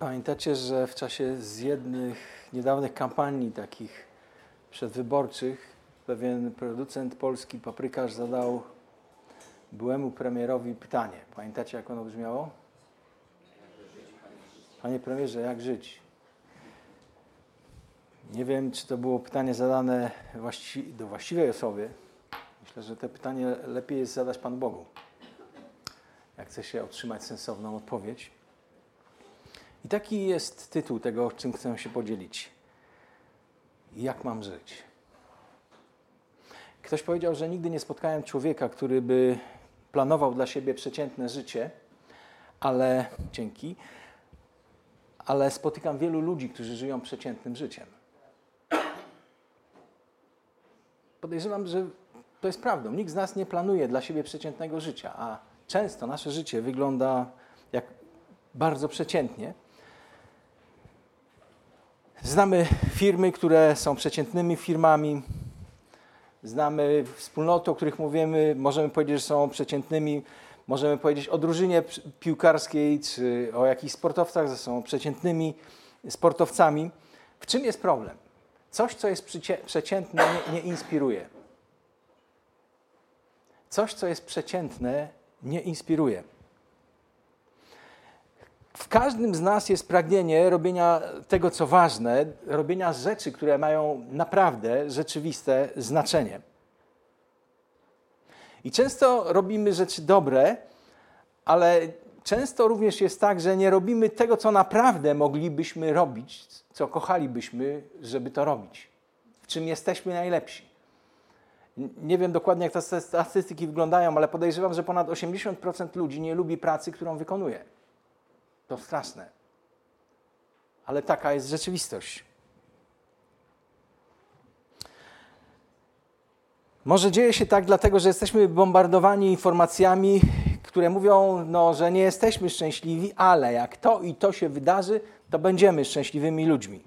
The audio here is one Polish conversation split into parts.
Pamiętacie, że w czasie z jednych niedawnych kampanii takich przedwyborczych pewien producent polski, paprykarz, zadał byłemu premierowi pytanie. Pamiętacie, jak ono brzmiało? Panie premierze, jak żyć? Nie wiem, czy to było pytanie zadane właści do właściwej osoby. Myślę, że to pytanie lepiej jest zadać Panu Bogu, jak chce się otrzymać sensowną odpowiedź. I taki jest tytuł tego, czym chcę się podzielić. Jak mam żyć? Ktoś powiedział, że nigdy nie spotkałem człowieka, który by planował dla siebie przeciętne życie, ale dzięki, ale spotykam wielu ludzi, którzy żyją przeciętnym życiem. Podejrzewam, że to jest prawdą. Nikt z nas nie planuje dla siebie przeciętnego życia, a często nasze życie wygląda jak bardzo przeciętnie. Znamy firmy, które są przeciętnymi firmami. Znamy wspólnoty, o których mówimy, możemy powiedzieć, że są przeciętnymi. Możemy powiedzieć o drużynie piłkarskiej czy o jakichś sportowcach, że są przeciętnymi sportowcami. W czym jest problem? Coś, co jest przeciętne, nie, nie inspiruje. Coś, co jest przeciętne, nie inspiruje. Każdym z nas jest pragnienie robienia tego, co ważne, robienia rzeczy, które mają naprawdę rzeczywiste znaczenie. I często robimy rzeczy dobre, ale często również jest tak, że nie robimy tego, co naprawdę moglibyśmy robić, co kochalibyśmy, żeby to robić, w czym jesteśmy najlepsi. Nie wiem dokładnie, jak te statystyki wyglądają, ale podejrzewam, że ponad 80% ludzi nie lubi pracy, którą wykonuje. To straszne. Ale taka jest rzeczywistość. Może dzieje się tak dlatego, że jesteśmy bombardowani informacjami, które mówią, no, że nie jesteśmy szczęśliwi, ale jak to i to się wydarzy, to będziemy szczęśliwymi ludźmi.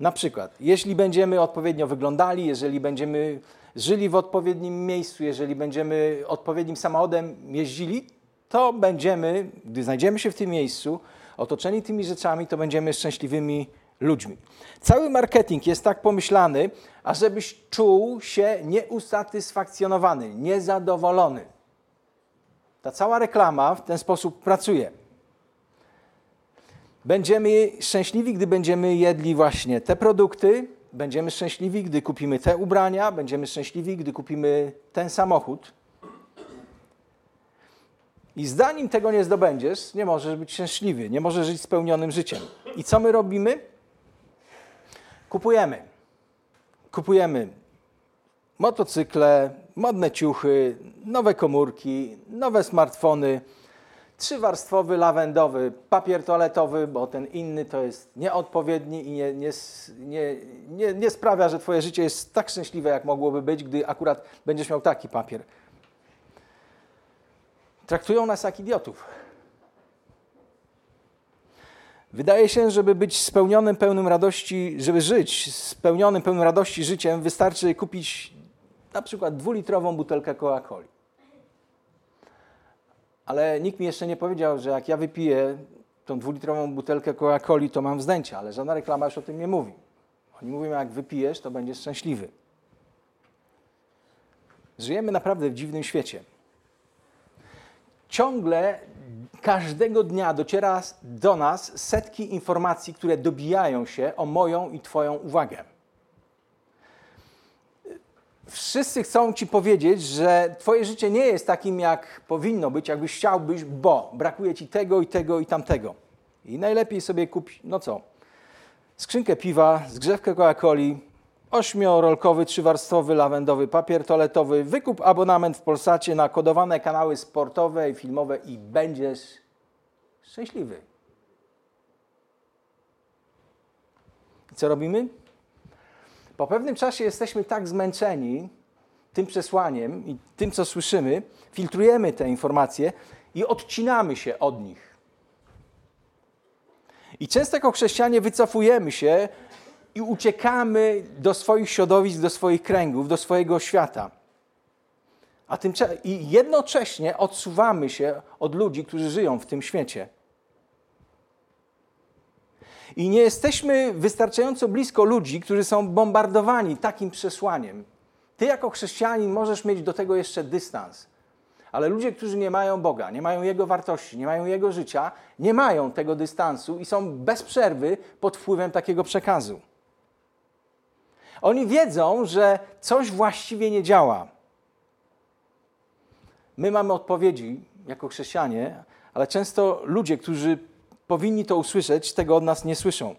Na przykład, jeśli będziemy odpowiednio wyglądali, jeżeli będziemy żyli w odpowiednim miejscu, jeżeli będziemy odpowiednim samochodem jeździli, to będziemy, gdy znajdziemy się w tym miejscu, otoczeni tymi rzeczami, to będziemy szczęśliwymi ludźmi. Cały marketing jest tak pomyślany, ażebyś czuł się nieusatysfakcjonowany, niezadowolony. Ta cała reklama w ten sposób pracuje. Będziemy szczęśliwi, gdy będziemy jedli właśnie te produkty, będziemy szczęśliwi, gdy kupimy te ubrania, będziemy szczęśliwi, gdy kupimy ten samochód. I zanim tego nie zdobędziesz, nie możesz być szczęśliwy, nie możesz żyć spełnionym życiem. I co my robimy? Kupujemy. Kupujemy motocykle, modne ciuchy, nowe komórki, nowe smartfony, trzywarstwowy lawendowy papier toaletowy, bo ten inny to jest nieodpowiedni i nie, nie, nie, nie, sprawia, że twoje życie jest tak szczęśliwe, jak mogłoby być, gdy akurat będziesz miał taki papier. Traktują nas jak idiotów. Wydaje się, żeby być spełnionym, pełnym radości, żeby żyć spełnionym, pełnym radości życiem, wystarczy kupić na przykład dwulitrową butelkę Coca-Coli. Ale nikt mi jeszcze nie powiedział, że jak ja wypiję tą dwulitrową butelkę Coca-Coli, to mam wzdęcia, ale żadna reklama już o tym nie mówi. Oni mówią, jak wypijesz, to będziesz szczęśliwy. Żyjemy naprawdę w dziwnym świecie ciągle każdego dnia dociera do nas setki informacji, które dobijają się o moją i Twoją uwagę. Wszyscy chcą Ci powiedzieć, że Twoje życie nie jest takim, jak powinno być, jakbyś chciałbyś, bo brakuje Ci tego i tego i tamtego. I najlepiej sobie kupić, no co, skrzynkę piwa, zgrzewkę Coca-Coli, ośmiorolkowy, trzywarstwowy, lawendowy papier toaletowy. Wykup abonament w Polsacie na kodowane kanały sportowe i filmowe i będziesz szczęśliwy. I co robimy? Po pewnym czasie jesteśmy tak zmęczeni tym przesłaniem i tym, co słyszymy, filtrujemy te informacje i odcinamy się od nich. I często jako chrześcijanie wycofujemy się i uciekamy do swoich środowisk, do swoich kręgów, do swojego świata. A tymcze- I jednocześnie odsuwamy się od ludzi, którzy żyją w tym świecie. I nie jesteśmy wystarczająco blisko ludzi, którzy są bombardowani takim przesłaniem. Ty, jako chrześcijanin, możesz mieć do tego jeszcze dystans. Ale ludzie, którzy nie mają Boga, nie mają Jego wartości, nie mają Jego życia, nie mają tego dystansu i są bez przerwy pod wpływem takiego przekazu. Oni wiedzą, że coś właściwie nie działa. My mamy odpowiedzi jako chrześcijanie, ale często ludzie, którzy powinni to usłyszeć, tego od nas nie słyszą.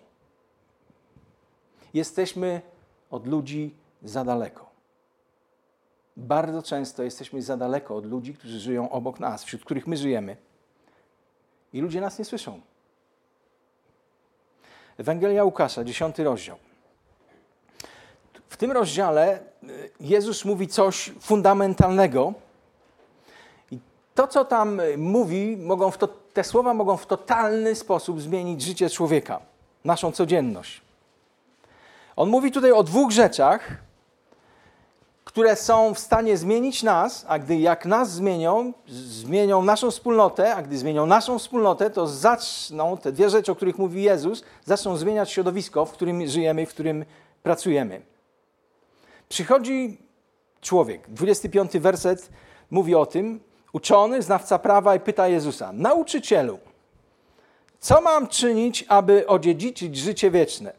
Jesteśmy od ludzi za daleko. Bardzo często jesteśmy za daleko od ludzi, którzy żyją obok nas, wśród których my żyjemy. I ludzie nas nie słyszą. Ewangelia Łukasza, dziesiąty rozdział. W tym rozdziale y, Jezus mówi coś fundamentalnego. I to, co tam mówi, mogą to, te słowa mogą w totalny sposób zmienić życie człowieka, naszą codzienność. On mówi tutaj o dwóch rzeczach, które są w stanie zmienić nas, a gdy jak nas zmienią, zmienią naszą wspólnotę, a gdy zmienią naszą wspólnotę, to zaczną, te dwie rzeczy, o których mówi Jezus, zaczną zmieniać środowisko, w którym żyjemy w którym pracujemy. Przychodzi człowiek, 25 werset mówi o tym, uczony, znawca prawa i pyta Jezusa, nauczycielu, co mam czynić, aby odziedziczyć życie wieczne?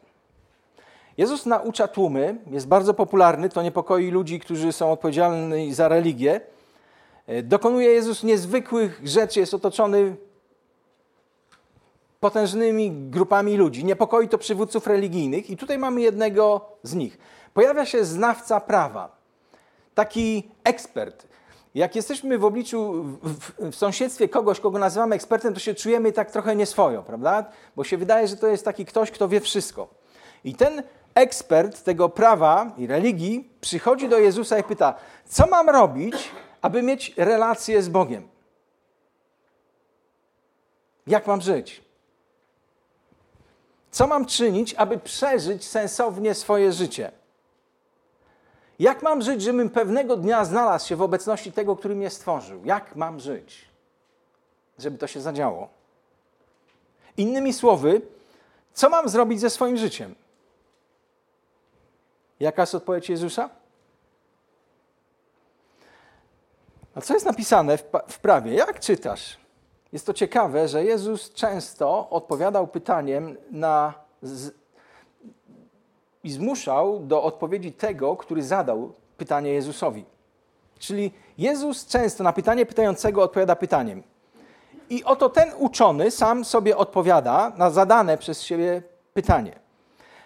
Jezus naucza tłumy, jest bardzo popularny, to niepokoi ludzi, którzy są odpowiedzialni za religię. E, dokonuje Jezus niezwykłych rzeczy, jest otoczony potężnymi grupami ludzi. Niepokoi to przywódców religijnych i tutaj mamy jednego z nich. Pojawia się znawca prawa, taki ekspert. Jak jesteśmy w obliczu, w, w, sąsiedztwie kogoś, kogo nazywamy ekspertem, to się czujemy tak trochę nieswojo, prawda? Bo się wydaje, że to jest taki ktoś, kto wie wszystko. I ten ekspert tego prawa i religii przychodzi do Jezusa i pyta: Co mam robić, aby mieć relację z Bogiem? Jak mam żyć? Co mam czynić, aby przeżyć sensownie swoje życie? Jak mam żyć, żebym pewnego dnia znalazł się w obecności tego, który mnie stworzył? Jak mam żyć, żeby to się zadziało? Innymi słowy, co mam zrobić ze swoim życiem? Jaka jest odpowiedź Jezusa? A co jest napisane w prawie? Jak czytasz? Jest to ciekawe, że Jezus często odpowiadał pytaniem na i zmuszał do odpowiedzi tego, który zadał pytanie Jezusowi. Czyli Jezus często na pytanie pytającego odpowiada pytaniem. I oto ten uczony sam sobie odpowiada na zadane przez siebie pytanie.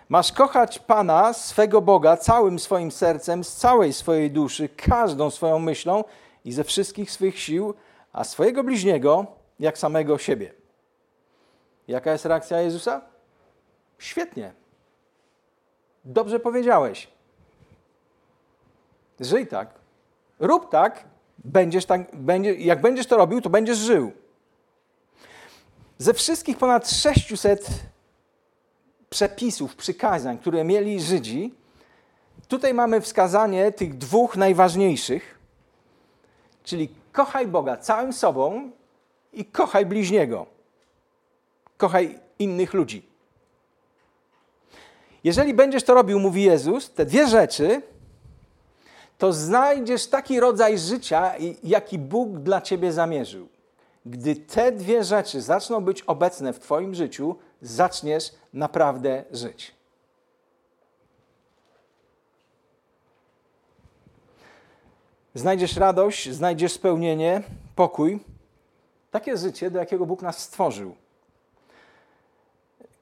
Masz kochać Pana, swego Boga, całym swoim sercem, z całej swojej duszy, każdą swoją myślą i ze wszystkich swych sił, a swojego bliźniego jak samego siebie. Jaka jest reakcja Jezusa? Świetnie. Dobrze powiedziałeś. Żyj tak. Rób tak, będziesz tak będzie, jak będziesz to robił, to będziesz żył. Ze wszystkich ponad 600 przepisów, przykazań, które mieli Żydzi, tutaj mamy wskazanie tych dwóch najważniejszych, czyli kochaj Boga całym sobą i kochaj bliźniego. Kochaj innych ludzi. Jeżeli będziesz to robił, mówi Jezus, te dwie rzeczy, to znajdziesz taki rodzaj życia, jaki Bóg dla ciebie zamierzył. Gdy te dwie rzeczy zaczną być obecne w Twoim życiu, zaczniesz naprawdę żyć. Znajdziesz radość, znajdziesz spełnienie, pokój. Takie życie, do jakiego Bóg nas stworzył.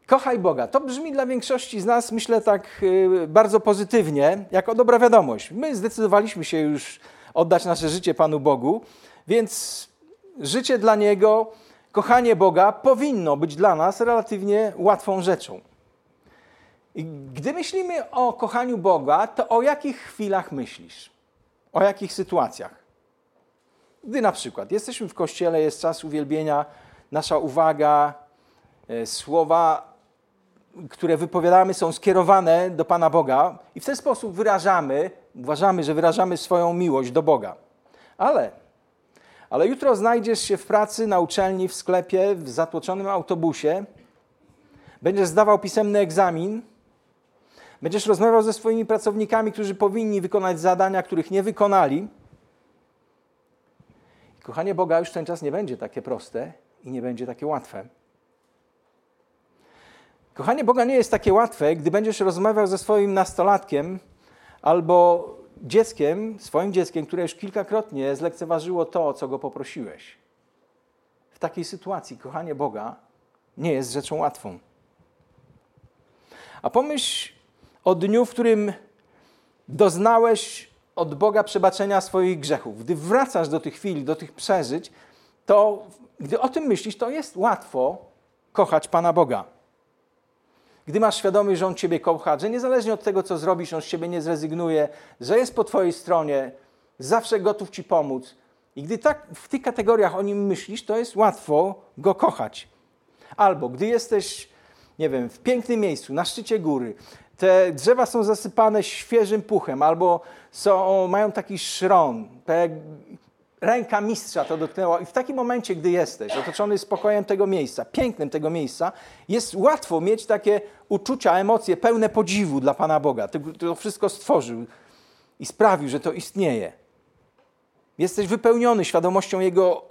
Kochaj Boga. To brzmi dla większości z nas, myślę, tak y, bardzo pozytywnie, jako dobra wiadomość. My zdecydowaliśmy się już oddać nasze życie Panu Bogu, więc życie dla Niego kochanie Boga powinno być dla nas relatywnie łatwą rzeczą. I gdy myślimy o kochaniu Boga, to o jakich chwilach myślisz? O jakich sytuacjach? Gdy na przykład jesteśmy w kościele, jest czas uwielbienia, nasza uwaga, e, słowa, które wypowiadamy, są skierowane do Pana Boga i w ten sposób wyrażamy, uważamy, że wyrażamy swoją miłość do Boga. Ale ale jutro znajdziesz się w pracy, na uczelni, w sklepie, w zatłoczonym autobusie, Będziesz zdawał pisemny egzamin, będziesz rozmawiał ze swoimi pracownikami, którzy powinni wykonać zadania, których nie wykonali. Kochanie Boga, już ten czas nie będzie takie proste i nie będzie takie łatwe. Kochanie Boga nie jest takie łatwe, gdy będziesz rozmawiał ze swoim nastolatkiem albo dzieckiem, swoim dzieckiem, które już kilkakrotnie zlekceważyło to, o co go poprosiłeś. W takiej sytuacji kochanie Boga nie jest rzeczą łatwą. A pomyśl o dniu, w którym doznałeś od Boga przebaczenia swoich grzechów. Gdy wracasz do tych chwil, do tych przeżyć, to gdy o tym myślisz, to jest łatwo kochać Pana Boga. Gdy masz świadomość, że On Ciebie kocha, że niezależnie od tego, co zrobisz, On z Ciebie nie zrezygnuje, że jest po Twojej stronie, zawsze gotów Ci pomóc. I gdy tak w tych kategoriach o Nim myślisz, to jest łatwo Go kochać. Albo gdy jesteś, nie wiem, w pięknym miejscu, na szczycie góry, te drzewa są zasypane świeżym puchem, albo są, mają taki szron, tak ręka mistrza to dotknęła. I w takim momencie, gdy jesteś otoczony spokojem tego miejsca, pięknem tego miejsca, jest łatwo mieć takie uczucia, emocje pełne podziwu dla Pana Boga. To wszystko stworzył i sprawił, że to istnieje. Jesteś wypełniony świadomością Jego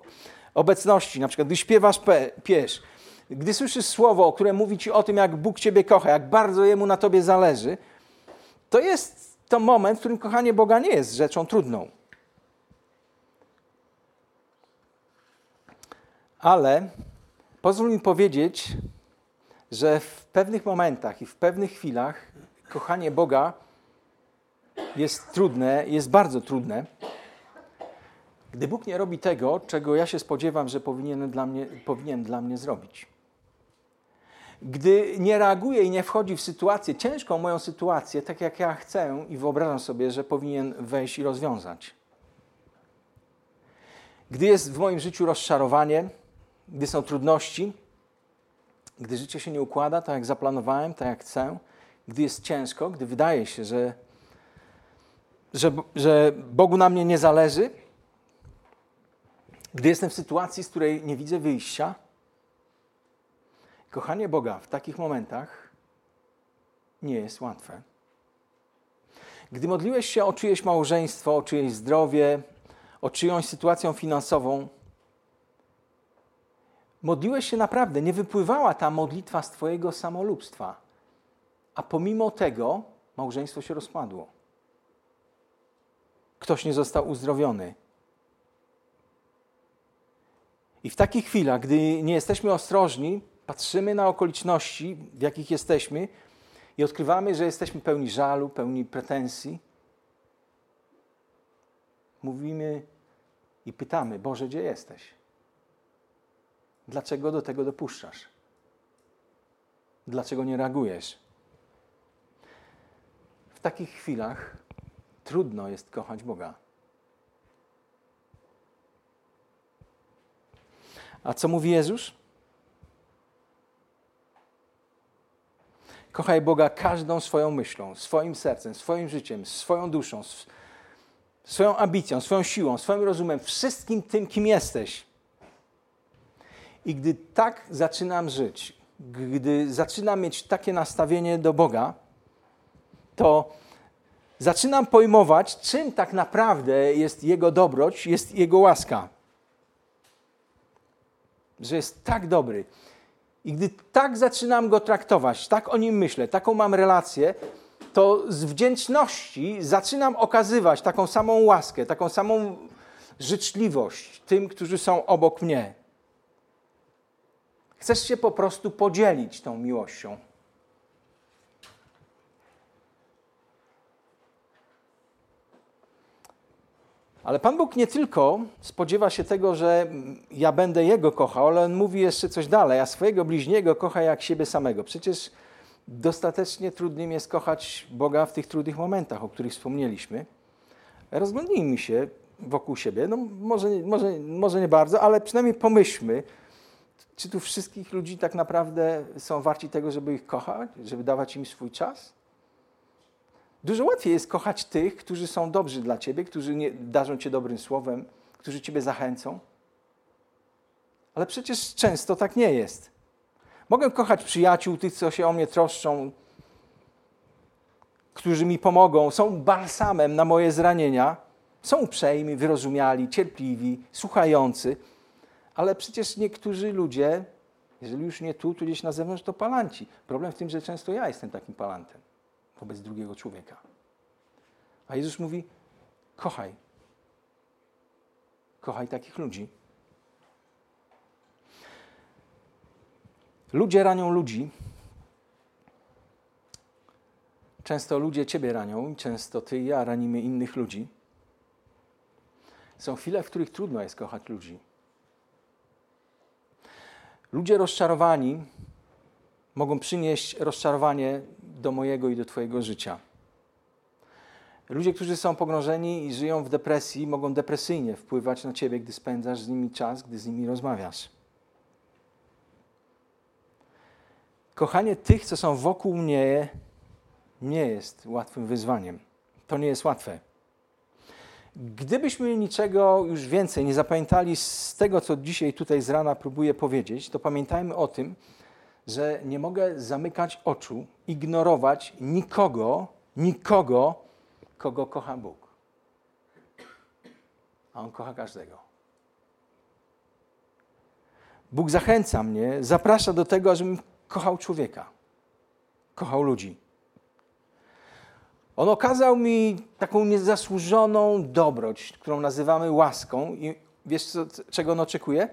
obecności. Na przykład, gdy śpiewasz piesz, gdy słyszysz słowo, które mówi ci o tym, jak Bóg Ciebie kocha, jak bardzo Jemu na Tobie zależy, to jest to moment, w którym kochanie Boga nie jest rzeczą trudną. Ale pozwól mi powiedzieć, że w pewnych momentach i w pewnych chwilach kochanie Boga jest trudne, jest bardzo trudne. Gdy Bóg nie robi tego, czego ja się spodziewam, że powinien dla mnie, powinien dla mnie zrobić. Gdy nie reaguje i nie wchodzi w sytuację, ciężką moją sytuację, tak jak ja chcę i wyobrażam sobie, że powinien wejść i rozwiązać. Gdy jest w moim życiu rozczarowanie, gdy są trudności, gdy życie się nie układa tak, jak zaplanowałem, tak, jak chcę, gdy jest ciężko, gdy wydaje się, że, że, że Bogu na mnie nie zależy, gdy jestem w sytuacji, z której nie widzę wyjścia, kochanie Boga w takich momentach nie jest łatwe. Gdy modliłeś się o czyjeś małżeństwo, o czyjeś zdrowie, o czyjąś sytuację finansową, modliłeś się naprawdę, nie wypływała ta modlitwa z Twojego samolubstwa, a pomimo tego małżeństwo się rozpadło. Ktoś nie został uzdrowiony. I w takich chwilach, gdy nie jesteśmy ostrożni, patrzymy na okoliczności, w jakich jesteśmy i odkrywamy, że jesteśmy pełni żalu, pełni pretensji. Mówimy i pytamy: Boże, gdzie jesteś? Dlaczego do tego dopuszczasz? Dlaczego nie reagujesz? W takich chwilach trudno jest kochać Boga. A co mówi Jezus? Kochaj Boga każdą swoją myślą, swoim sercem, swoim życiem, swoją duszą, swoją ambicją, swoją siłą, swoim rozumem, wszystkim tym, kim jesteś. I gdy tak zaczynam żyć, gdy zaczynam mieć takie nastawienie do Boga, to zaczynam pojmować, czym tak naprawdę jest Jego dobroć, jest Jego łaska. Że jest tak dobry. I gdy tak zaczynam go traktować, tak o nim myślę, taką mam relację, to z wdzięczności zaczynam okazywać taką samą łaskę, taką samą życzliwość tym, którzy są obok mnie. Chcesz się po prostu podzielić tą miłością. Ale Pan Bóg nie tylko spodziewa się tego, że ja będę Jego kochał, ale On mówi jeszcze coś dalej, a swojego bliźniego kocha jak siebie samego. Przecież dostatecznie trudnym jest kochać Boga w tych trudnych momentach, o których wspomnieliśmy. Rozglądnijmy się wokół siebie. No może, może, może nie bardzo, ale przynajmniej pomyślmy, czy tu wszystkich ludzi tak naprawdę są warci tego, żeby ich kochać, żeby dawać im swój czas? Dużo łatwiej jest kochać tych, którzy są dobrzy dla ciebie, którzy nie, darzą cię dobrym słowem, którzy ciebie zachęcą. Ale przecież często tak nie jest. Mogę kochać przyjaciół, tych, co się o mnie troszczą, którzy mi pomogą, są balsamem na moje zranienia, są uprzejmi, wyrozumiali, cierpliwi, słuchający, ale przecież niektórzy ludzie, jeżeli już nie tu, to gdzieś na zewnątrz, to palanci. Problem w tym, że często ja jestem takim palantem wobec drugiego człowieka. A Jezus mówi: kochaj. Kochaj takich ludzi. Ludzie ranią ludzi. Często ludzie Ciebie ranią, często Ty i ja ranimy innych ludzi. Są chwile, w których trudno jest kochać ludzi. Ludzie rozczarowani mogą przynieść rozczarowanie do mojego i do Twojego życia. Ludzie, którzy są pogrążeni i żyją w depresji, mogą depresyjnie wpływać na Ciebie, gdy spędzasz z nimi czas, gdy z nimi rozmawiasz. Kochanie tych, co są wokół mnie, nie jest łatwym wyzwaniem. To nie jest łatwe. Gdybyśmy niczego już więcej nie zapamiętali z tego, co dzisiaj tutaj z rana próbuję powiedzieć, to pamiętajmy o tym, że nie mogę zamykać oczu, ignorować nikogo, nikogo, kogo kocha Bóg. A On kocha każdego. Bóg zachęca mnie, zaprasza do tego, żebym kochał człowieka, kochał ludzi. On okazał mi taką niezasłużoną dobroć, którą nazywamy łaską. I wiesz, co, czego on oczekuje?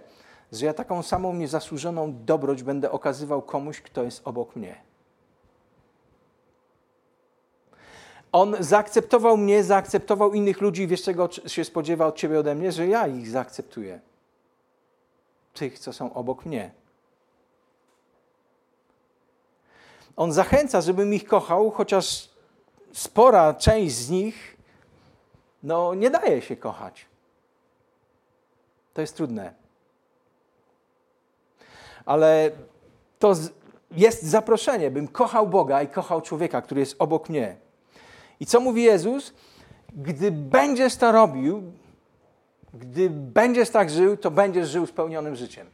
Że ja taką samą niezasłużoną dobroć będę okazywał komuś, kto jest obok mnie. On zaakceptował mnie, zaakceptował innych ludzi. Wiesz, czego się spodziewa od ciebie ode mnie? Że ja ich zaakceptuję. Tych, co są obok mnie. On zachęca, żebym ich kochał, chociaż spora część z nich no, nie daje się kochać. To jest trudne. Ale to jest zaproszenie, bym kochał Boga i kochał człowieka, który jest obok mnie. I co mówi Jezus? Gdy będziesz to robił, gdy będziesz tak żył, to będziesz żył spełnionym życiem.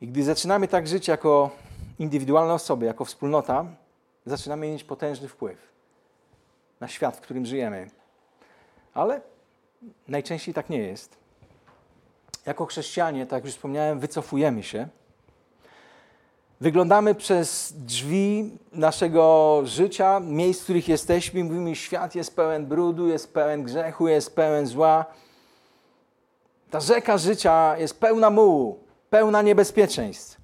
I gdy zaczynamy tak żyć jako indywidualne osoby, jako wspólnota, zaczynamy mieć potężny wpływ na świat, w którym żyjemy. Ale najczęściej tak nie jest. Jako chrześcijanie, tak jak już wspomniałem, wycofujemy się. Wyglądamy przez drzwi naszego życia, miejsc, w których jesteśmy, i mówimy: Świat jest pełen brudu, jest pełen grzechu, jest pełen zła. Ta rzeka życia jest pełna mułu, pełna niebezpieczeństw.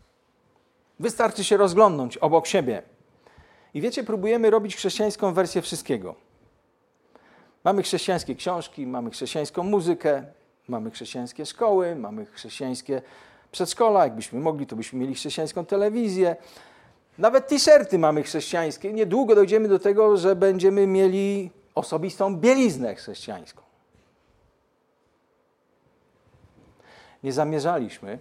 Wystarczy się rozglądnąć obok siebie. I wiecie, próbujemy robić chrześcijańską wersję wszystkiego. Mamy chrześcijańskie książki, mamy chrześcijańską muzykę, mamy chrześcijańskie szkoły, mamy chrześcijańskie przedszkola. Jakbyśmy mogli, to byśmy mieli chrześcijańską telewizję. Nawet t-shirty mamy chrześcijańskie. Niedługo dojdziemy do tego, że będziemy mieli osobistą bieliznę chrześcijańską. Nie zamierzaliśmy,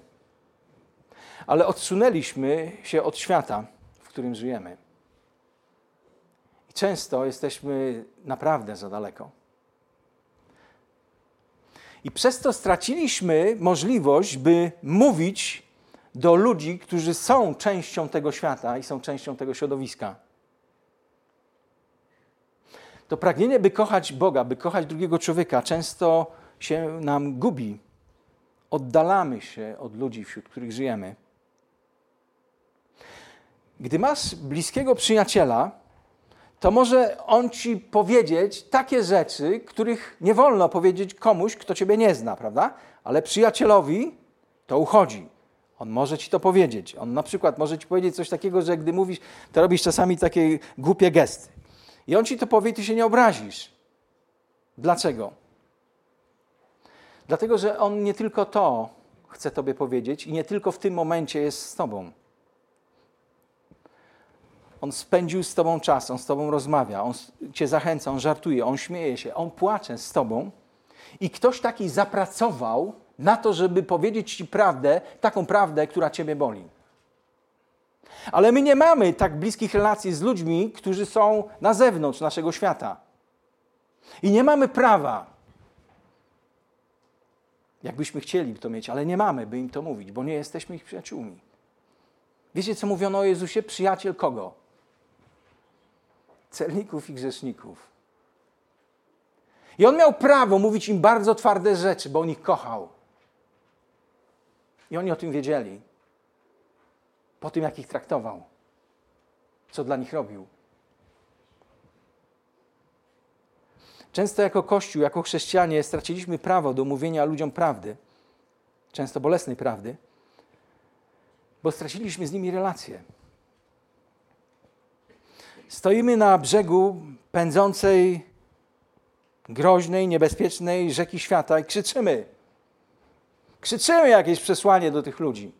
ale odsunęliśmy się od świata, w którym żyjemy. I często jesteśmy naprawdę za daleko. I przez to straciliśmy możliwość, by mówić do ludzi, którzy są częścią tego świata i są częścią tego środowiska. To pragnienie, by kochać Boga, by kochać drugiego człowieka, często się nam gubi. Oddalamy się od ludzi, wśród których żyjemy. Gdy masz bliskiego przyjaciela, to może on ci powiedzieć takie rzeczy, których nie wolno powiedzieć komuś, kto ciebie nie zna, prawda? Ale przyjacielowi to uchodzi. On może ci to powiedzieć. On na przykład może ci powiedzieć coś takiego, że gdy mówisz, to robisz czasami takie głupie gesty. I on ci to powie, ty się nie obrazisz. Dlaczego? Dlatego, że on nie tylko to chce tobie powiedzieć i nie tylko w tym momencie jest z tobą. On spędził z Tobą czas, On z Tobą rozmawia, On Cię zachęca, On żartuje, On śmieje się, On płacze z Tobą. I ktoś taki zapracował na to, żeby powiedzieć Ci prawdę, taką prawdę, która Ciebie boli. Ale my nie mamy tak bliskich relacji z ludźmi, którzy są na zewnątrz naszego świata. I nie mamy prawa Jakbyśmy chcieli to mieć, ale nie mamy, by im to mówić, bo nie jesteśmy ich przyjaciółmi. Wiecie, co mówiono o Jezusie? Przyjaciel kogo? Celników i grzeszników. I on miał prawo mówić im bardzo twarde rzeczy, bo on ich kochał. I oni o tym wiedzieli. Po tym, jak ich traktował, co dla nich robił. Często jako Kościół, jako chrześcijanie straciliśmy prawo do mówienia ludziom prawdy, często bolesnej prawdy, bo straciliśmy z nimi relacje. Stoimy na brzegu pędzącej, groźnej, niebezpiecznej rzeki świata i krzyczymy. Krzyczymy jakieś przesłanie do tych ludzi.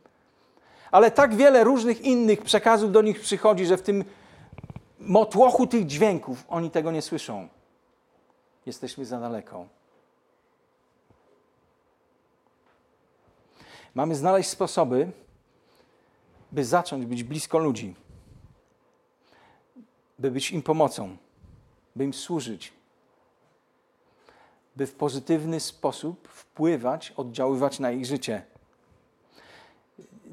Ale tak wiele różnych innych przekazów do nich przychodzi, że w tym motłochu tych dźwięków oni tego nie słyszą. Jesteśmy za daleko. Mamy znaleźć sposoby, by zacząć być blisko ludzi, by być im pomocą, by im służyć, by w pozytywny sposób wpływać, oddziaływać na ich życie.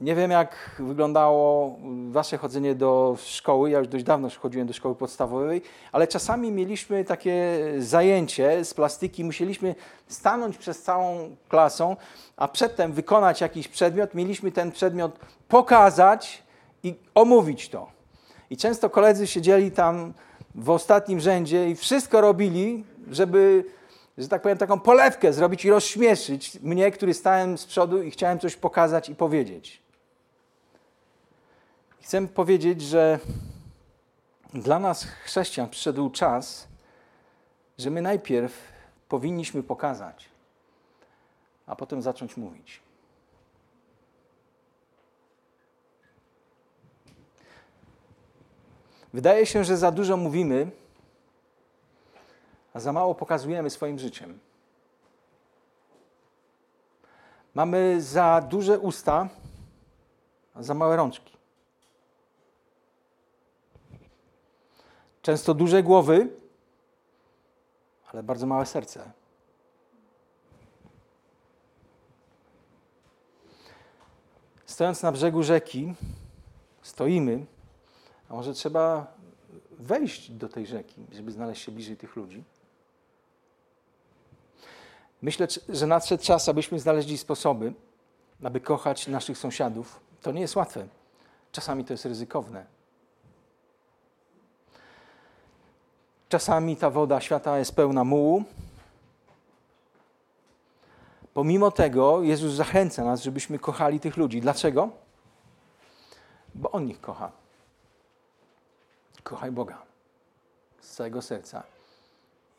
Nie wiem, jak wyglądało wasze chodzenie do szkoły. Ja już dość dawno chodziłem do szkoły podstawowej, ale czasami mieliśmy takie zajęcie z plastyki. Musieliśmy stanąć przez całą klasą, a przedtem wykonać jakiś przedmiot. Mieliśmy ten przedmiot pokazać i omówić to. I często koledzy siedzieli tam w ostatnim rzędzie i wszystko robili, żeby że tak powiem, taką polewkę zrobić i rozśmieszyć mnie, który stałem z przodu i chciałem coś pokazać i powiedzieć. Chcę powiedzieć, że dla nas, chrześcijan, przyszedł czas, że my najpierw powinniśmy pokazać, a potem zacząć mówić. Wydaje się, że za dużo mówimy, a za mało pokazujemy swoim życiem. Mamy za duże usta, a za małe rączki. Często duże głowy, ale bardzo małe serce. Stojąc na brzegu rzeki, stoimy, a może trzeba wejść do tej rzeki, żeby znaleźć się bliżej tych ludzi. Myślę, że nadszedł czas, abyśmy znaleźli sposoby, aby kochać naszych sąsiadów. To nie jest łatwe. Czasami to jest ryzykowne. Czasami ta woda świata jest pełna mułu. Pomimo tego Jezus zachęca nas, żebyśmy kochali tych ludzi. Dlaczego? Bo On ich kocha. Kochaj Boga z całego serca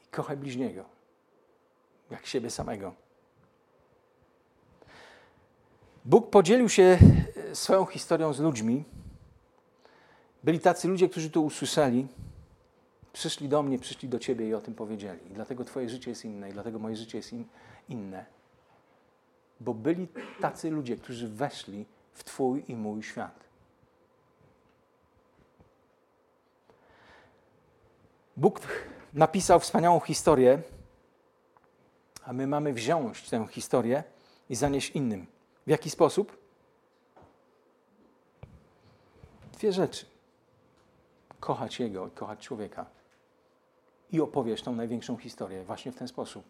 i kochaj bliźniego jak siebie samego. Bóg podzielił się swoją historią z ludźmi. Byli tacy ludzie, którzy to usłyszeli, przyszli do mnie, przyszli do Ciebie i o tym powiedzieli. I dlatego Twoje życie jest inne, i dlatego moje życie jest in, inne. Bo byli tacy ludzie, którzy weszli w Twój i mój świat. Bóg napisał wspaniałą historię, a my mamy wziąć tę historię i zanieść innym. W jaki sposób? Dwie rzeczy. Kochać Jego i kochać człowieka i opowiesz tą największą historię właśnie w ten sposób.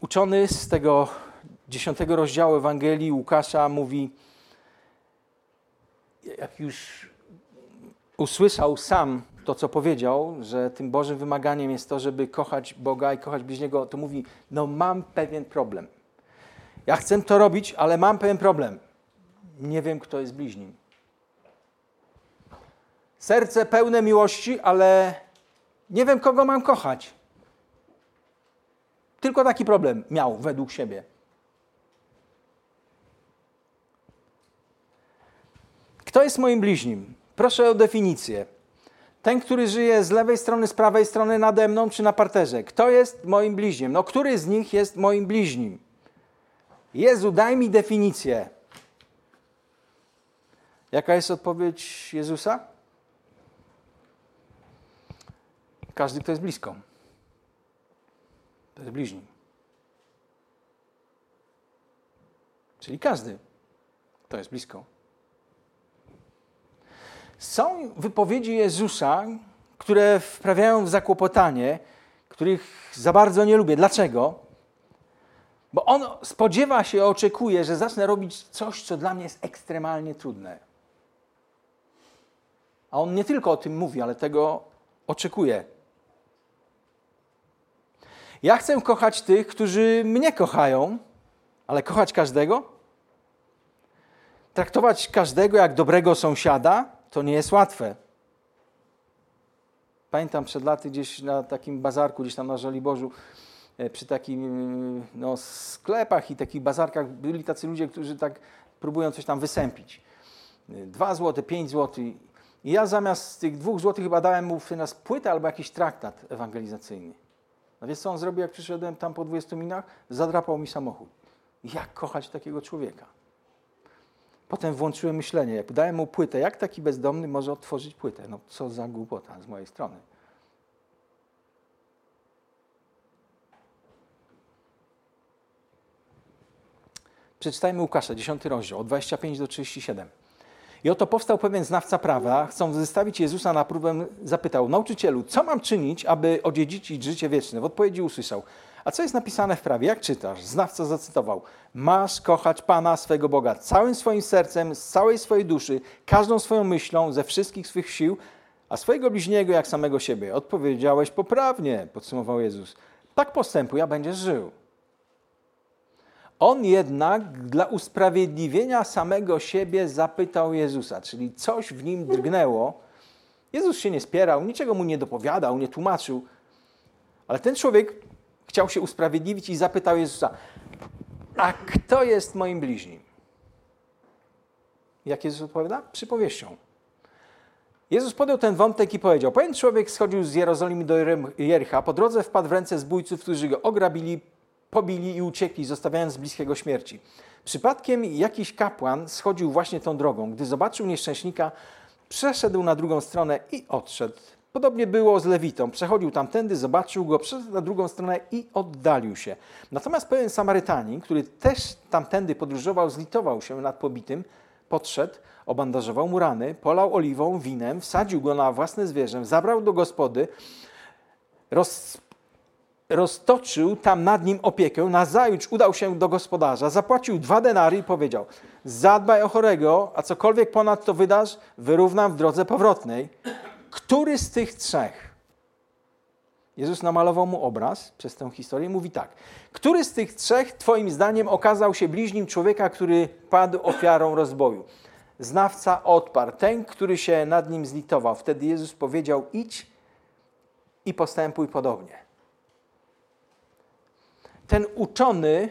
Uczony z tego dziesiątego rozdziału Ewangelii Łukasza mówi, jak już usłyszał sam to, co powiedział, że tym Bożym wymaganiem jest to, żeby kochać Boga i kochać bliźniego, to mówi, no mam pewien problem. Ja chcę to robić, ale mam pewien problem. Nie wiem, kto jest bliźnim. Serce pełne miłości, ale nie wiem, kogo mam kochać. Tylko taki problem miał według siebie. Kto jest moim bliźnim? Proszę o definicję. Ten, który żyje z lewej strony, z prawej strony, nade mną czy na parterze. Kto jest moim bliźnim? No, który z nich jest moim bliźnim? Jezu, daj mi definicję. Jaka jest odpowiedź Jezusa? Każdy, kto jest blisko. To jest bliźni. Czyli każdy, kto jest blisko. Są wypowiedzi Jezusa, które wprawiają w zakłopotanie, których za bardzo nie lubię. Dlaczego? Bo on spodziewa się, oczekuje, że zacznę robić coś, co dla mnie jest ekstremalnie trudne. A on nie tylko o tym mówi, ale tego oczekuje. Ja chcę kochać tych, którzy mnie kochają, ale kochać każdego? Traktować każdego jak dobrego sąsiada to nie jest łatwe. Pamiętam przed laty gdzieś na takim bazarku, gdzieś tam na Żoliborzu, e, przy takim no, sklepach i takich bazarkach byli tacy ludzie, którzy tak próbują coś tam wysępić. Dwa złote, pięć złotych. I ja zamiast tych dwóch złotych chyba dałem mu nas płytę albo jakiś traktat ewangelizacyjny. A wiesz co on zrobił, jak przyszedłem tam po 20 minach? Zadrapał mi samochód. Jak kochać takiego człowieka? Potem włączyłem myślenie, jak dałem mu płytę, jak taki bezdomny może otworzyć płytę? No co za głupota z mojej strony. Przeczytajmy Łukasza, 10 rozdział, od 25 do 37. I oto powstał pewien znawca prawa, chcąc wystawić Jezusa na próbę, zapytał, nauczycielu, co mam czynić, aby odziedziczyć życie wieczne? W odpowiedzi usłyszał, a co jest napisane w prawie? Jak czytasz? Znawca zacytował, masz kochać Pana, swego Boga, całym swoim sercem, z całej swojej duszy, każdą swoją myślą, ze wszystkich swych sił, a swojego bliźniego jak samego siebie. Odpowiedziałeś poprawnie, podsumował Jezus. Tak postępuj, a będziesz żył. On jednak dla usprawiedliwienia samego siebie zapytał Jezusa, czyli coś w nim drgnęło. Jezus się nie spierał, niczego mu nie dopowiadał, nie tłumaczył, ale ten człowiek chciał się usprawiedliwić i zapytał Jezusa: A kto jest moim bliźnim? Jak Jezus odpowiada? Przypowieścią. Jezus podjął ten wątek i powiedział: Pewien człowiek schodził z Jerozolimy do Jericha. Po drodze wpadł w ręce zbójców, którzy go ograbili, pobili i uciekli, zostawiając bliskiego śmierci. Przypadkiem jakiś kapłan schodził właśnie tą drogą. Gdy zobaczył nieszczęśnika, przeszedł na drugą stronę i odszedł. Podobnie było z Lewitą. Przechodził tamtędy, zobaczył go, przeszedł na drugą stronę i oddalił się. Natomiast pewien Samarytanin, który też tamtędy podróżował, zlitował się nad pobitym, podszedł, obandażował mu rany, polał oliwą, winem, wsadził go na własne zwierzę, zabrał do gospody, roz, roztoczył tam nad nim opiekę, nazajutrz udał się do gospodarza, zapłacił dwa denary i powiedział, zadbaj o chorego, a cokolwiek ponad to wydasz, wyrównam w drodze powrotnej. Który z tych trzech? Jezus namalował mu obraz przez tę historię i mówi tak. Który z tych trzech, Twoim zdaniem, okazał się bliźnim człowieka, który padł ofiarą rozboju? Znawca odparł, ten, który się nad nim zlitował. Wtedy Jezus powiedział: idź i postępuj podobnie. Ten uczony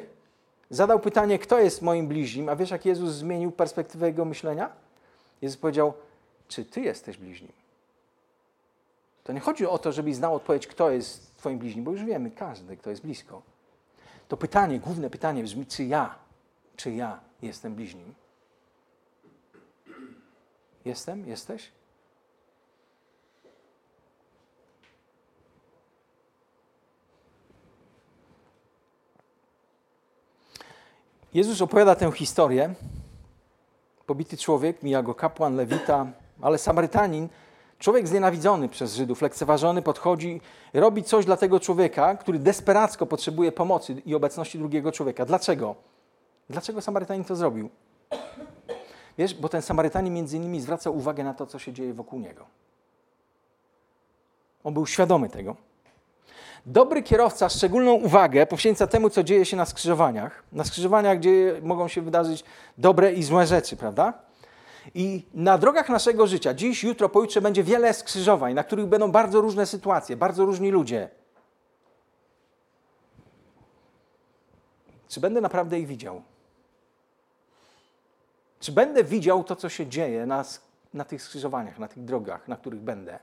zadał pytanie, kto jest moim bliźnim, a wiesz, jak Jezus zmienił perspektywę jego myślenia? Jezus powiedział: Czy ty jesteś bliźnim? To nie chodzi o to, żebyś znał odpowiedź, kto jest Twoim bliźnim, bo już wiemy, każdy, kto jest blisko. To pytanie, główne pytanie brzmi, czy ja, czy ja jestem bliźnim? Jestem? Jesteś? Jezus opowiada tę historię. Pobity człowiek, mija go kapłan, lewita, ale Samarytanin Człowiek znienawidzony przez Żydów, lekceważony, podchodzi, robi coś dla tego człowieka, który desperacko potrzebuje pomocy i obecności drugiego człowieka. Dlaczego? Dlaczego Samarytanin to zrobił? Wiesz, bo ten Samarytanin między innymi zwraca uwagę na to, co się dzieje wokół niego. On był świadomy tego. Dobry kierowca szczególną uwagę poświęca temu, co dzieje się na skrzyżowaniach. Na skrzyżowaniach, gdzie mogą się wydarzyć dobre i złe rzeczy, prawda? I na drogach naszego życia, dziś, jutro, pojutrze będzie wiele skrzyżowań, na których będą bardzo różne sytuacje, bardzo różni ludzie. Czy będę naprawdę ich widział? Czy będę widział to, co się dzieje na, na tych skrzyżowaniach, na tych drogach, na których będę?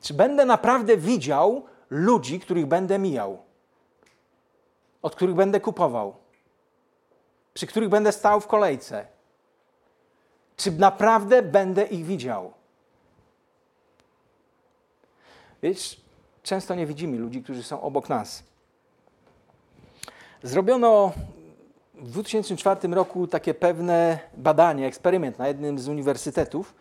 Czy będę naprawdę widział ludzi, których będę mijał, od których będę kupował? Przy których będę stał w kolejce. Czy naprawdę będę ich widział? Wiesz, często nie widzimy ludzi, którzy są obok nas. Zrobiono w 2004 roku takie pewne badanie, eksperyment na jednym z uniwersytetów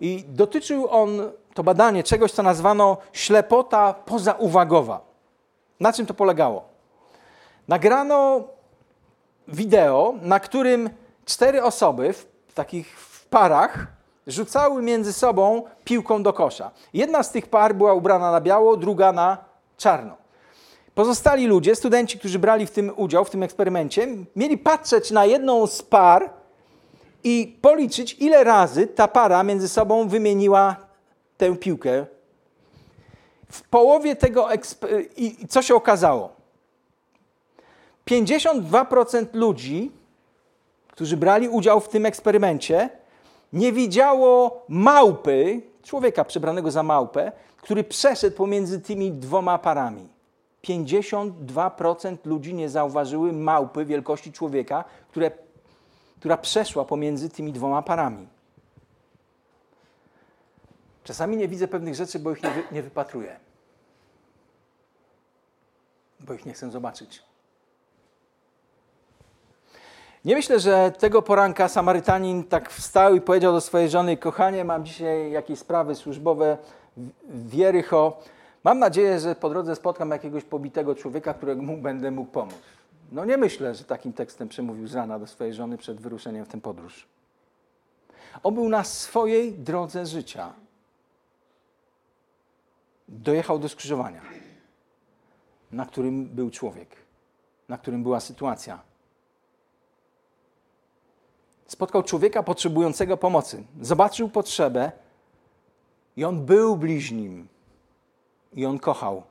i dotyczył on, to badanie, czegoś, co nazwano ślepota pozauwagowa. Na czym to polegało? Nagrano wideo, na którym cztery osoby w takich w parach rzucały między sobą piłką do kosza. Jedna z tych par była ubrana na biało, druga na czarno. Pozostali ludzie, studenci, którzy brali w tym udział, w tym eksperymencie, mieli patrzeć na jedną z par i policzyć, ile razy ta para między sobą wymieniła tę piłkę. W połowie tego i co się okazało? 52% ludzi, którzy brali udział w tym eksperymencie, nie widziało małpy, człowieka przebranego za małpę, który przeszedł pomiędzy tymi dwoma parami. 52% ludzi nie zauważyły małpy wielkości człowieka, które, która przeszła pomiędzy tymi dwoma parami. Czasami nie widzę pewnych rzeczy, bo ich nie, wy, nie wypatruję. Bo ich nie chcę zobaczyć. Nie myślę, że tego poranka Samarytanin tak wstał i powiedział do swojej żony: Kochanie, mam dzisiaj jakieś sprawy służbowe w Jericho. Mam nadzieję, że po drodze spotkam jakiegoś pobitego człowieka, któremu będę mógł pomóc. No nie myślę, że takim tekstem przemówił z rana do swojej żony przed wyruszeniem w tę podróż. On był na swojej drodze życia. Dojechał do skrzyżowania, na którym był człowiek, na którym była sytuacja spotkał człowieka potrzebującego pomocy. Zobaczył potrzebę i on był bliźnim. I on kochał.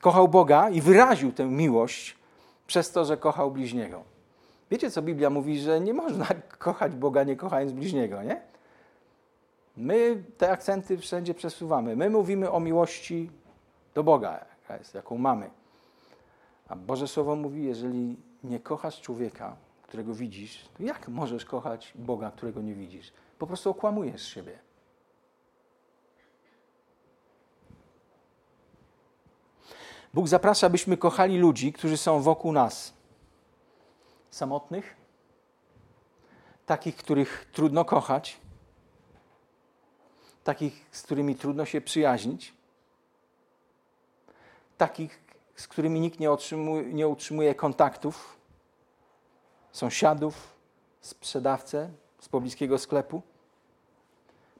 Kochał Boga i wyraził tę miłość przez to, że kochał bliźniego. Wiecie, co Biblia mówi, że nie można kochać Boga nie kochając bliźniego, nie? My te akcenty wszędzie przesuwamy. My mówimy o miłości do Boga, jaką mamy. A Boże Słowo mówi, jeżeli nie kochasz człowieka, którego widzisz, to jak możesz kochać Boga, którego nie widzisz? Po prostu okłamujesz siebie. Bóg zaprasza, byśmy kochali ludzi, którzy są wokół nas. Samotnych, takich, których trudno kochać, takich, z którymi trudno się przyjaźnić, takich, z którymi nikt nie, nie utrzymuje kontaktów, sąsiadów, sprzedawcę z pobliskiego sklepu.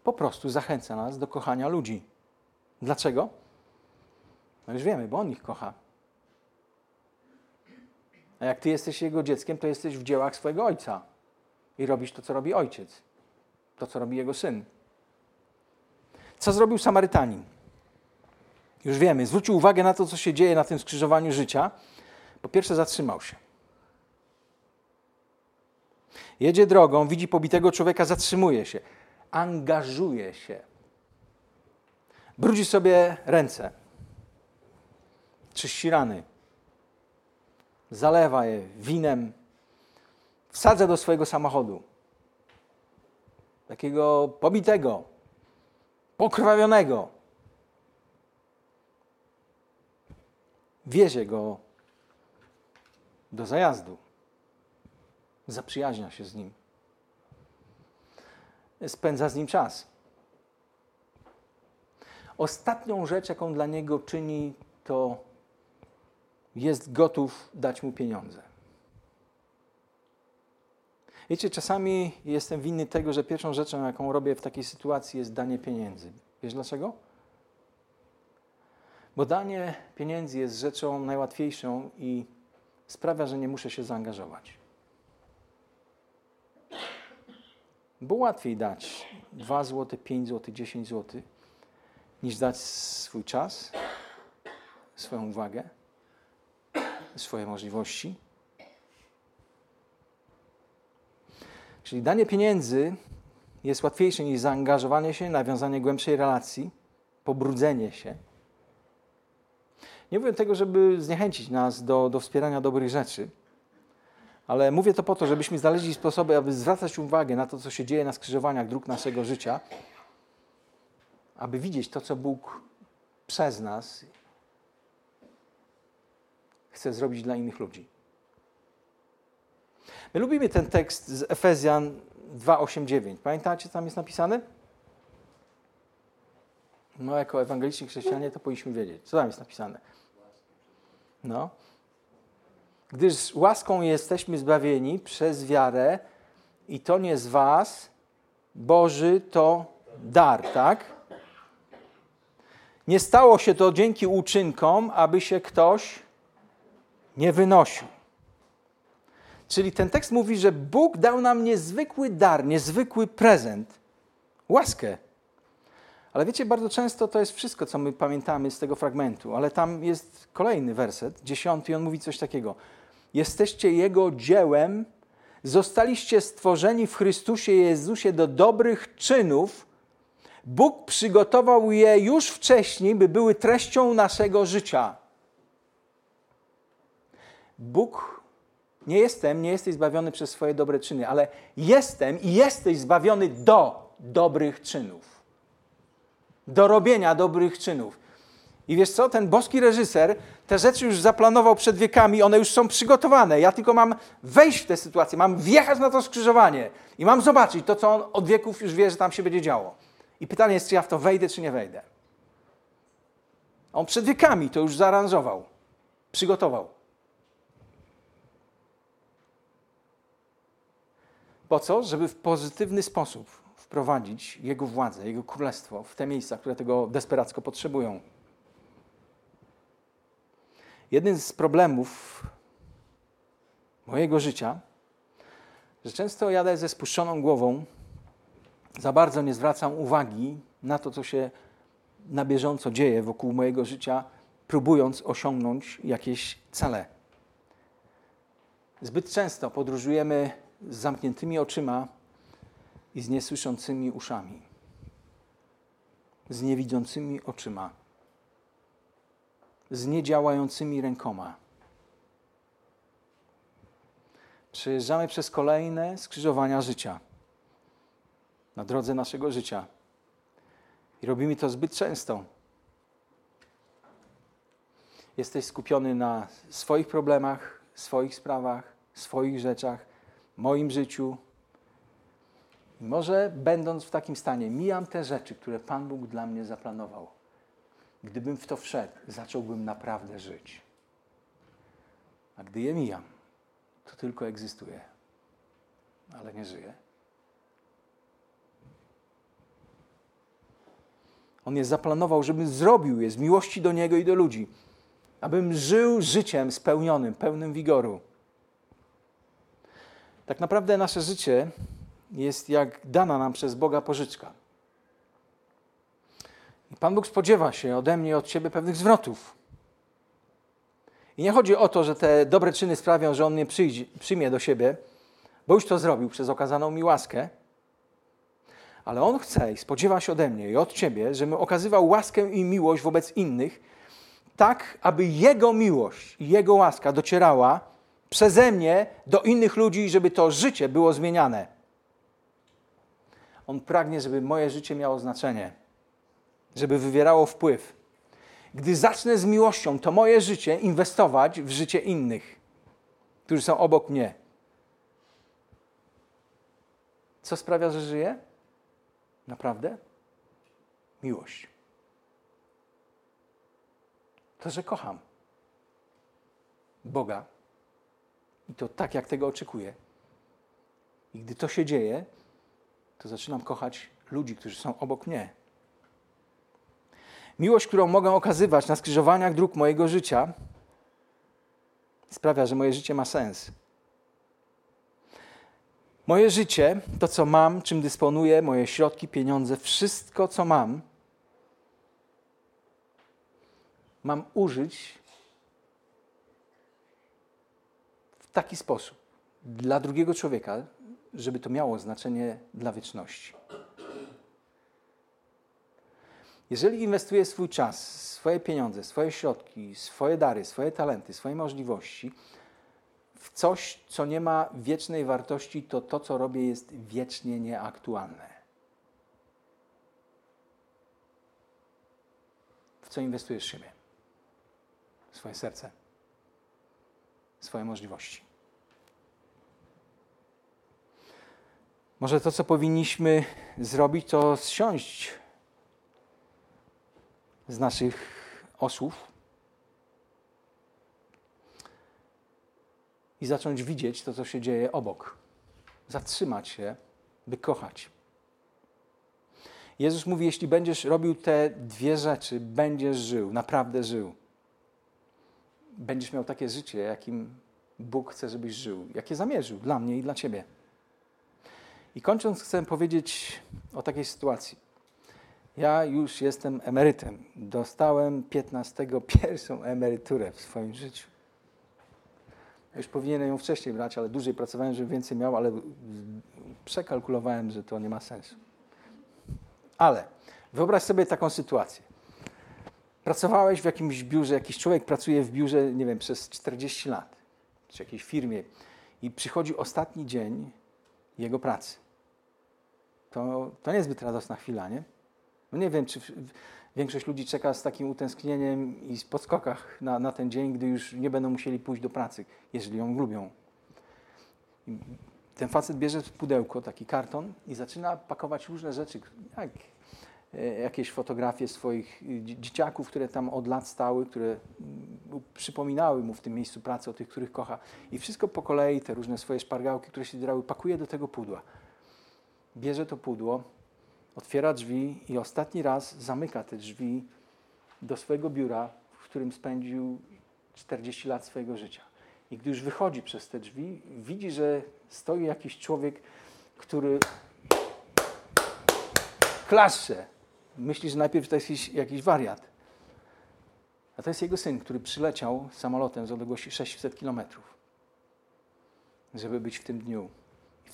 Po prostu zachęca nas do kochania ludzi. Dlaczego? No już wiemy, bo on ich kocha. A jak ty jesteś jego dzieckiem, to jesteś w dziełach swojego ojca i robisz to, co robi ojciec, to, co robi jego syn. Co zrobił Samarytanin? Już wiemy, zwrócił uwagę na to, co się dzieje na tym skrzyżowaniu życia. Po pierwsze, zatrzymał się. Jedzie drogą, widzi pobitego człowieka, zatrzymuje się, angażuje się. Brudzi sobie ręce, czyści rany, zalewa je winem, wsadza do swojego samochodu. Takiego pobitego, pokrwawionego. Wiezie go do zajazdu zaprzyjaźnia się z nim, spędza z nim czas. Ostatnią rzecz, jaką dla niego czyni, to jest gotów dać mu pieniądze. Wiecie, czasami jestem winny tego, że pierwszą rzeczą, jaką robię w takiej sytuacji, jest danie pieniędzy. Wiesz dlaczego? Bo danie pieniędzy jest rzeczą najłatwiejszą i sprawia, że nie muszę się zaangażować. Bo łatwiej dać 2 zł, 5 zł, 10 zł, niż dać swój czas, swoją uwagę, swoje możliwości. Czyli danie pieniędzy jest łatwiejsze niż zaangażowanie się, nawiązanie głębszej relacji, pobrudzenie się. Nie mówię tego, żeby zniechęcić nas do, do wspierania dobrych rzeczy, Ale mówię to po to, żebyśmy znaleźli sposoby, aby zwracać uwagę na to, co się dzieje na skrzyżowaniach dróg naszego życia, aby widzieć to, co Bóg przez nas chce zrobić dla innych ludzi. My lubimy ten tekst z Efezjan 2:8-9. Pamiętacie, tam jest napisane? No, jako ewangeliczni chrześcijanie to powinniśmy wiedzieć. Co tam jest napisane? No. Gdyż łaską jesteśmy zbawieni przez wiarę i to nie z was, Boży to dar, tak? Nie stało się to dzięki uczynkom, aby się ktoś nie wynosił. Czyli ten tekst mówi, że Bóg dał nam niezwykły dar, niezwykły prezent, łaskę. Ale wiecie, bardzo często to jest wszystko, co my pamiętamy z tego fragmentu, ale tam jest kolejny werset, dziesiąty, i on mówi coś takiego. Jesteście Jego dziełem, zostaliście stworzeni w Chrystusie Jezusie do dobrych czynów. Bóg przygotował je już wcześniej, by były treścią naszego życia. Bóg, nie jestem, nie jesteś zbawiony przez swoje dobre czyny, ale jestem i jesteś zbawiony do dobrych czynów. Do robienia dobrych czynów. I wiesz co, ten boski reżyser te rzeczy już zaplanował przed wiekami, one już są przygotowane. Ja tylko mam wejść w tę sytuację, mam wjechać na to skrzyżowanie i mam zobaczyć to, co on od wieków już wie, że tam się będzie działo. I pytanie jest, czy ja w to wejdę, czy nie wejdę. On przed wiekami to już zaaranżował, przygotował. Po co? Żeby w pozytywny sposób wprowadzić Jego władzę, Jego królestwo w te miejsca, które tego desperacko potrzebują. Jeden z problemów mojego życia, że często jadę ze spuszczoną głową, za bardzo nie zwracam uwagi na to, co się na bieżąco dzieje wokół mojego życia, próbując osiągnąć jakieś cele. Zbyt często podróżujemy z zamkniętymi oczyma i z niesłyszącymi uszami, z niewidzącymi oczyma z niedziałającymi rękoma. Przejeżdżamy przez kolejne skrzyżowania życia, na drodze naszego życia. I robimy to zbyt często. Jesteś skupiony na swoich problemach, swoich sprawach, swoich rzeczach, moim życiu. Może będąc w takim stanie, mijam te rzeczy, które Pan Bóg dla mnie zaplanował. Gdybym w to wszedł, zacząłbym naprawdę żyć. A gdy je mijam, to tylko egzystuję, ale nie żyję. On je zaplanował, żebym zrobił je z miłości do Niego i do ludzi, abym żył życiem spełnionym, pełnym wigoru. Tak naprawdę nasze życie jest jak dana nam przez Boga pożyczka. Pan Bóg spodziewa się ode mnie i od Ciebie pewnych zwrotów. I nie chodzi o to, że te dobre czyny sprawią, że On mnie przyjdzie, przyjmie do siebie, bo już to zrobił przez okazaną mi łaskę, ale On chce i spodziewa się ode mnie i od Ciebie, żebym okazywał łaskę i miłość wobec innych, tak, aby Jego miłość i Jego łaska docierała przeze mnie do innych ludzi, żeby to życie było zmieniane. On pragnie, żeby moje życie miało znaczenie żeby wywierało wpływ. Gdy zacznę z miłością to moje życie inwestować w życie innych, którzy są obok mnie. Co sprawia, że żyję? Naprawdę? Miłość. To, że kocham Boga i to tak, jak tego oczekuję. I gdy to się dzieje, to zaczynam kochać ludzi, którzy są obok mnie. Miłość, którą mogę okazywać na skrzyżowaniach dróg mojego życia, sprawia, że moje życie ma sens. Moje życie, to co mam, czym dysponuję, moje środki, pieniądze, wszystko co mam, mam użyć w taki sposób dla drugiego człowieka, żeby to miało znaczenie dla wieczności. Jeżeli inwestuję swój czas, swoje pieniądze, swoje środki, swoje dary, swoje talenty, swoje możliwości w coś, co nie ma wiecznej wartości, to to, co robię, jest wiecznie nieaktualne. W co inwestujesz siebie? Swoje serce, swoje możliwości. Może to, co powinniśmy zrobić, to zsiąść z naszych osłów i zacząć widzieć to, co się dzieje obok. Zatrzymać się, by kochać. Jezus mówi: Jeśli będziesz robił te dwie rzeczy, będziesz żył, naprawdę żył. Będziesz miał takie życie, jakim Bóg chce, żebyś żył, jakie zamierzył dla mnie i dla ciebie. I kończąc, chcę powiedzieć o takiej sytuacji. Ja już jestem emerytem. Dostałem 15 pierwszą emeryturę w swoim życiu. Już powinienem ją wcześniej brać, ale dłużej pracowałem, żeby więcej miał, ale przekalkulowałem, że to nie ma sensu. Ale wyobraź sobie taką sytuację. Pracowałeś w jakimś biurze, jakiś człowiek pracuje w biurze, nie wiem, przez 40 lat, czy jakiejś firmie i przychodzi ostatni dzień jego pracy. To, to niezbyt radosna chwila, nie? No nie wiem, czy większość ludzi czeka z takim utęsknieniem i z podskokach na, na ten dzień, gdy już nie będą musieli pójść do pracy, jeżeli ją lubią. I ten facet bierze pudełko, taki karton i zaczyna pakować różne rzeczy, jak e, jakieś fotografie swoich dzieciaków, które tam od lat stały, które przypominały mu w tym miejscu pracy o tych, których kocha. I wszystko po kolei, te różne swoje szpargałki, które się drały, pakuje do tego pudła. Bierze to pudło, otwiera drzwi i ostatni raz zamyka te drzwi do swojego biura, w którym spędził 40 lat swojego życia. I gdy już wychodzi przez te drzwi, widzi, że stoi jakiś człowiek, który klaszcze. Myśli, że najpierw to jest jakiś, wariat. A to jest jego syn, który przyleciał samolotem z odległości 600 kilometrów, żeby być w tym dniu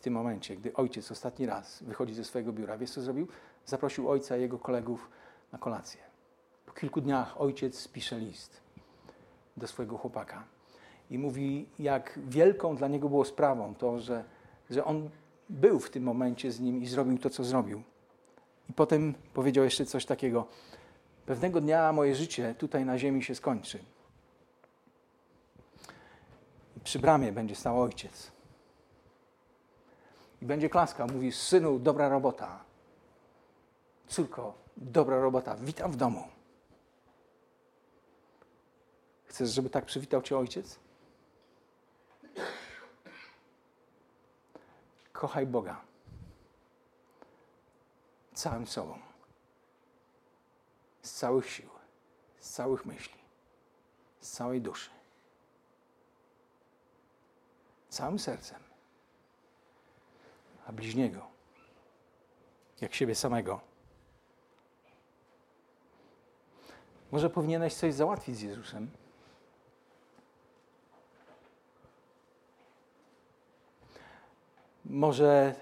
w tym momencie, gdy ojciec ostatni raz wychodzi ze swojego biura, wiesz co zrobił? Zaprosił ojca i jego kolegów na kolację. Po kilku dniach ojciec pisze list do swojego chłopaka i mówi, jak wielką dla niego było sprawą to, że, że on był w tym momencie z nim i zrobił to, co zrobił. I potem powiedział jeszcze coś takiego: Pewnego dnia moje życie tutaj na ziemi się skończy. Przy bramie będzie stał ojciec i będzie klaska. Mówi, synu, dobra robota. Córko, dobra robota. Witam w domu. Chcesz, żeby tak przywitał cię ojciec? Kochaj Boga całym sobą, z całych sił, z całych myśli, z całej duszy, całym sercem a bliźniego, jak siebie samego. Może powinieneś coś załatwić z Jezusem? Może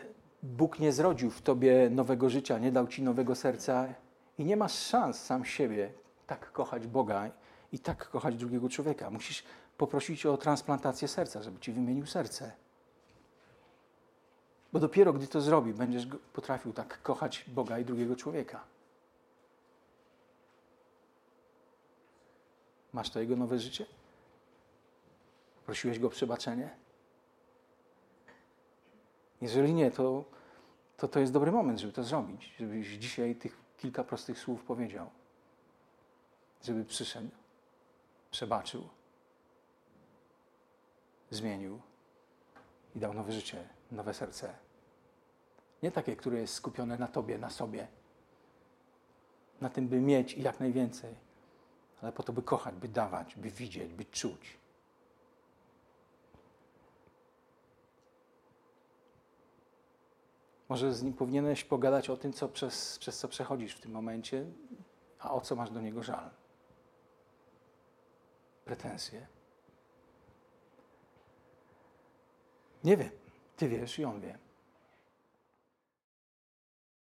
Bóg nie zrodził w tobie nowego życia, nie dał ci nowego serca i nie masz szans sam siebie tak kochać Boga i tak kochać drugiego człowieka. Musisz poprosić o transplantację serca, żeby ci wymienił serce. Bo dopiero gdy to zrobi, będziesz potrafił tak kochać Boga i drugiego człowieka. Masz to jego nowe życie? Prosiłeś go o przebaczenie? Jeżeli nie, to, to to jest dobry moment, żeby to zrobić. Żebyś dzisiaj tych kilka prostych słów powiedział. Żeby przyszedł, przebaczył, zmienił i dał nowe życie nowe serce. Nie takie, które jest skupione na Tobie, na sobie, na tym, by mieć i jak najwięcej, ale po to, by kochać, by dawać, by widzieć, by czuć. Może z nim powinieneś pogadać o tym, co przez, przez co przechodzisz w tym momencie, a o co masz do niego żal. Pretensje. Nie wiem. Ty wiesz i on wie.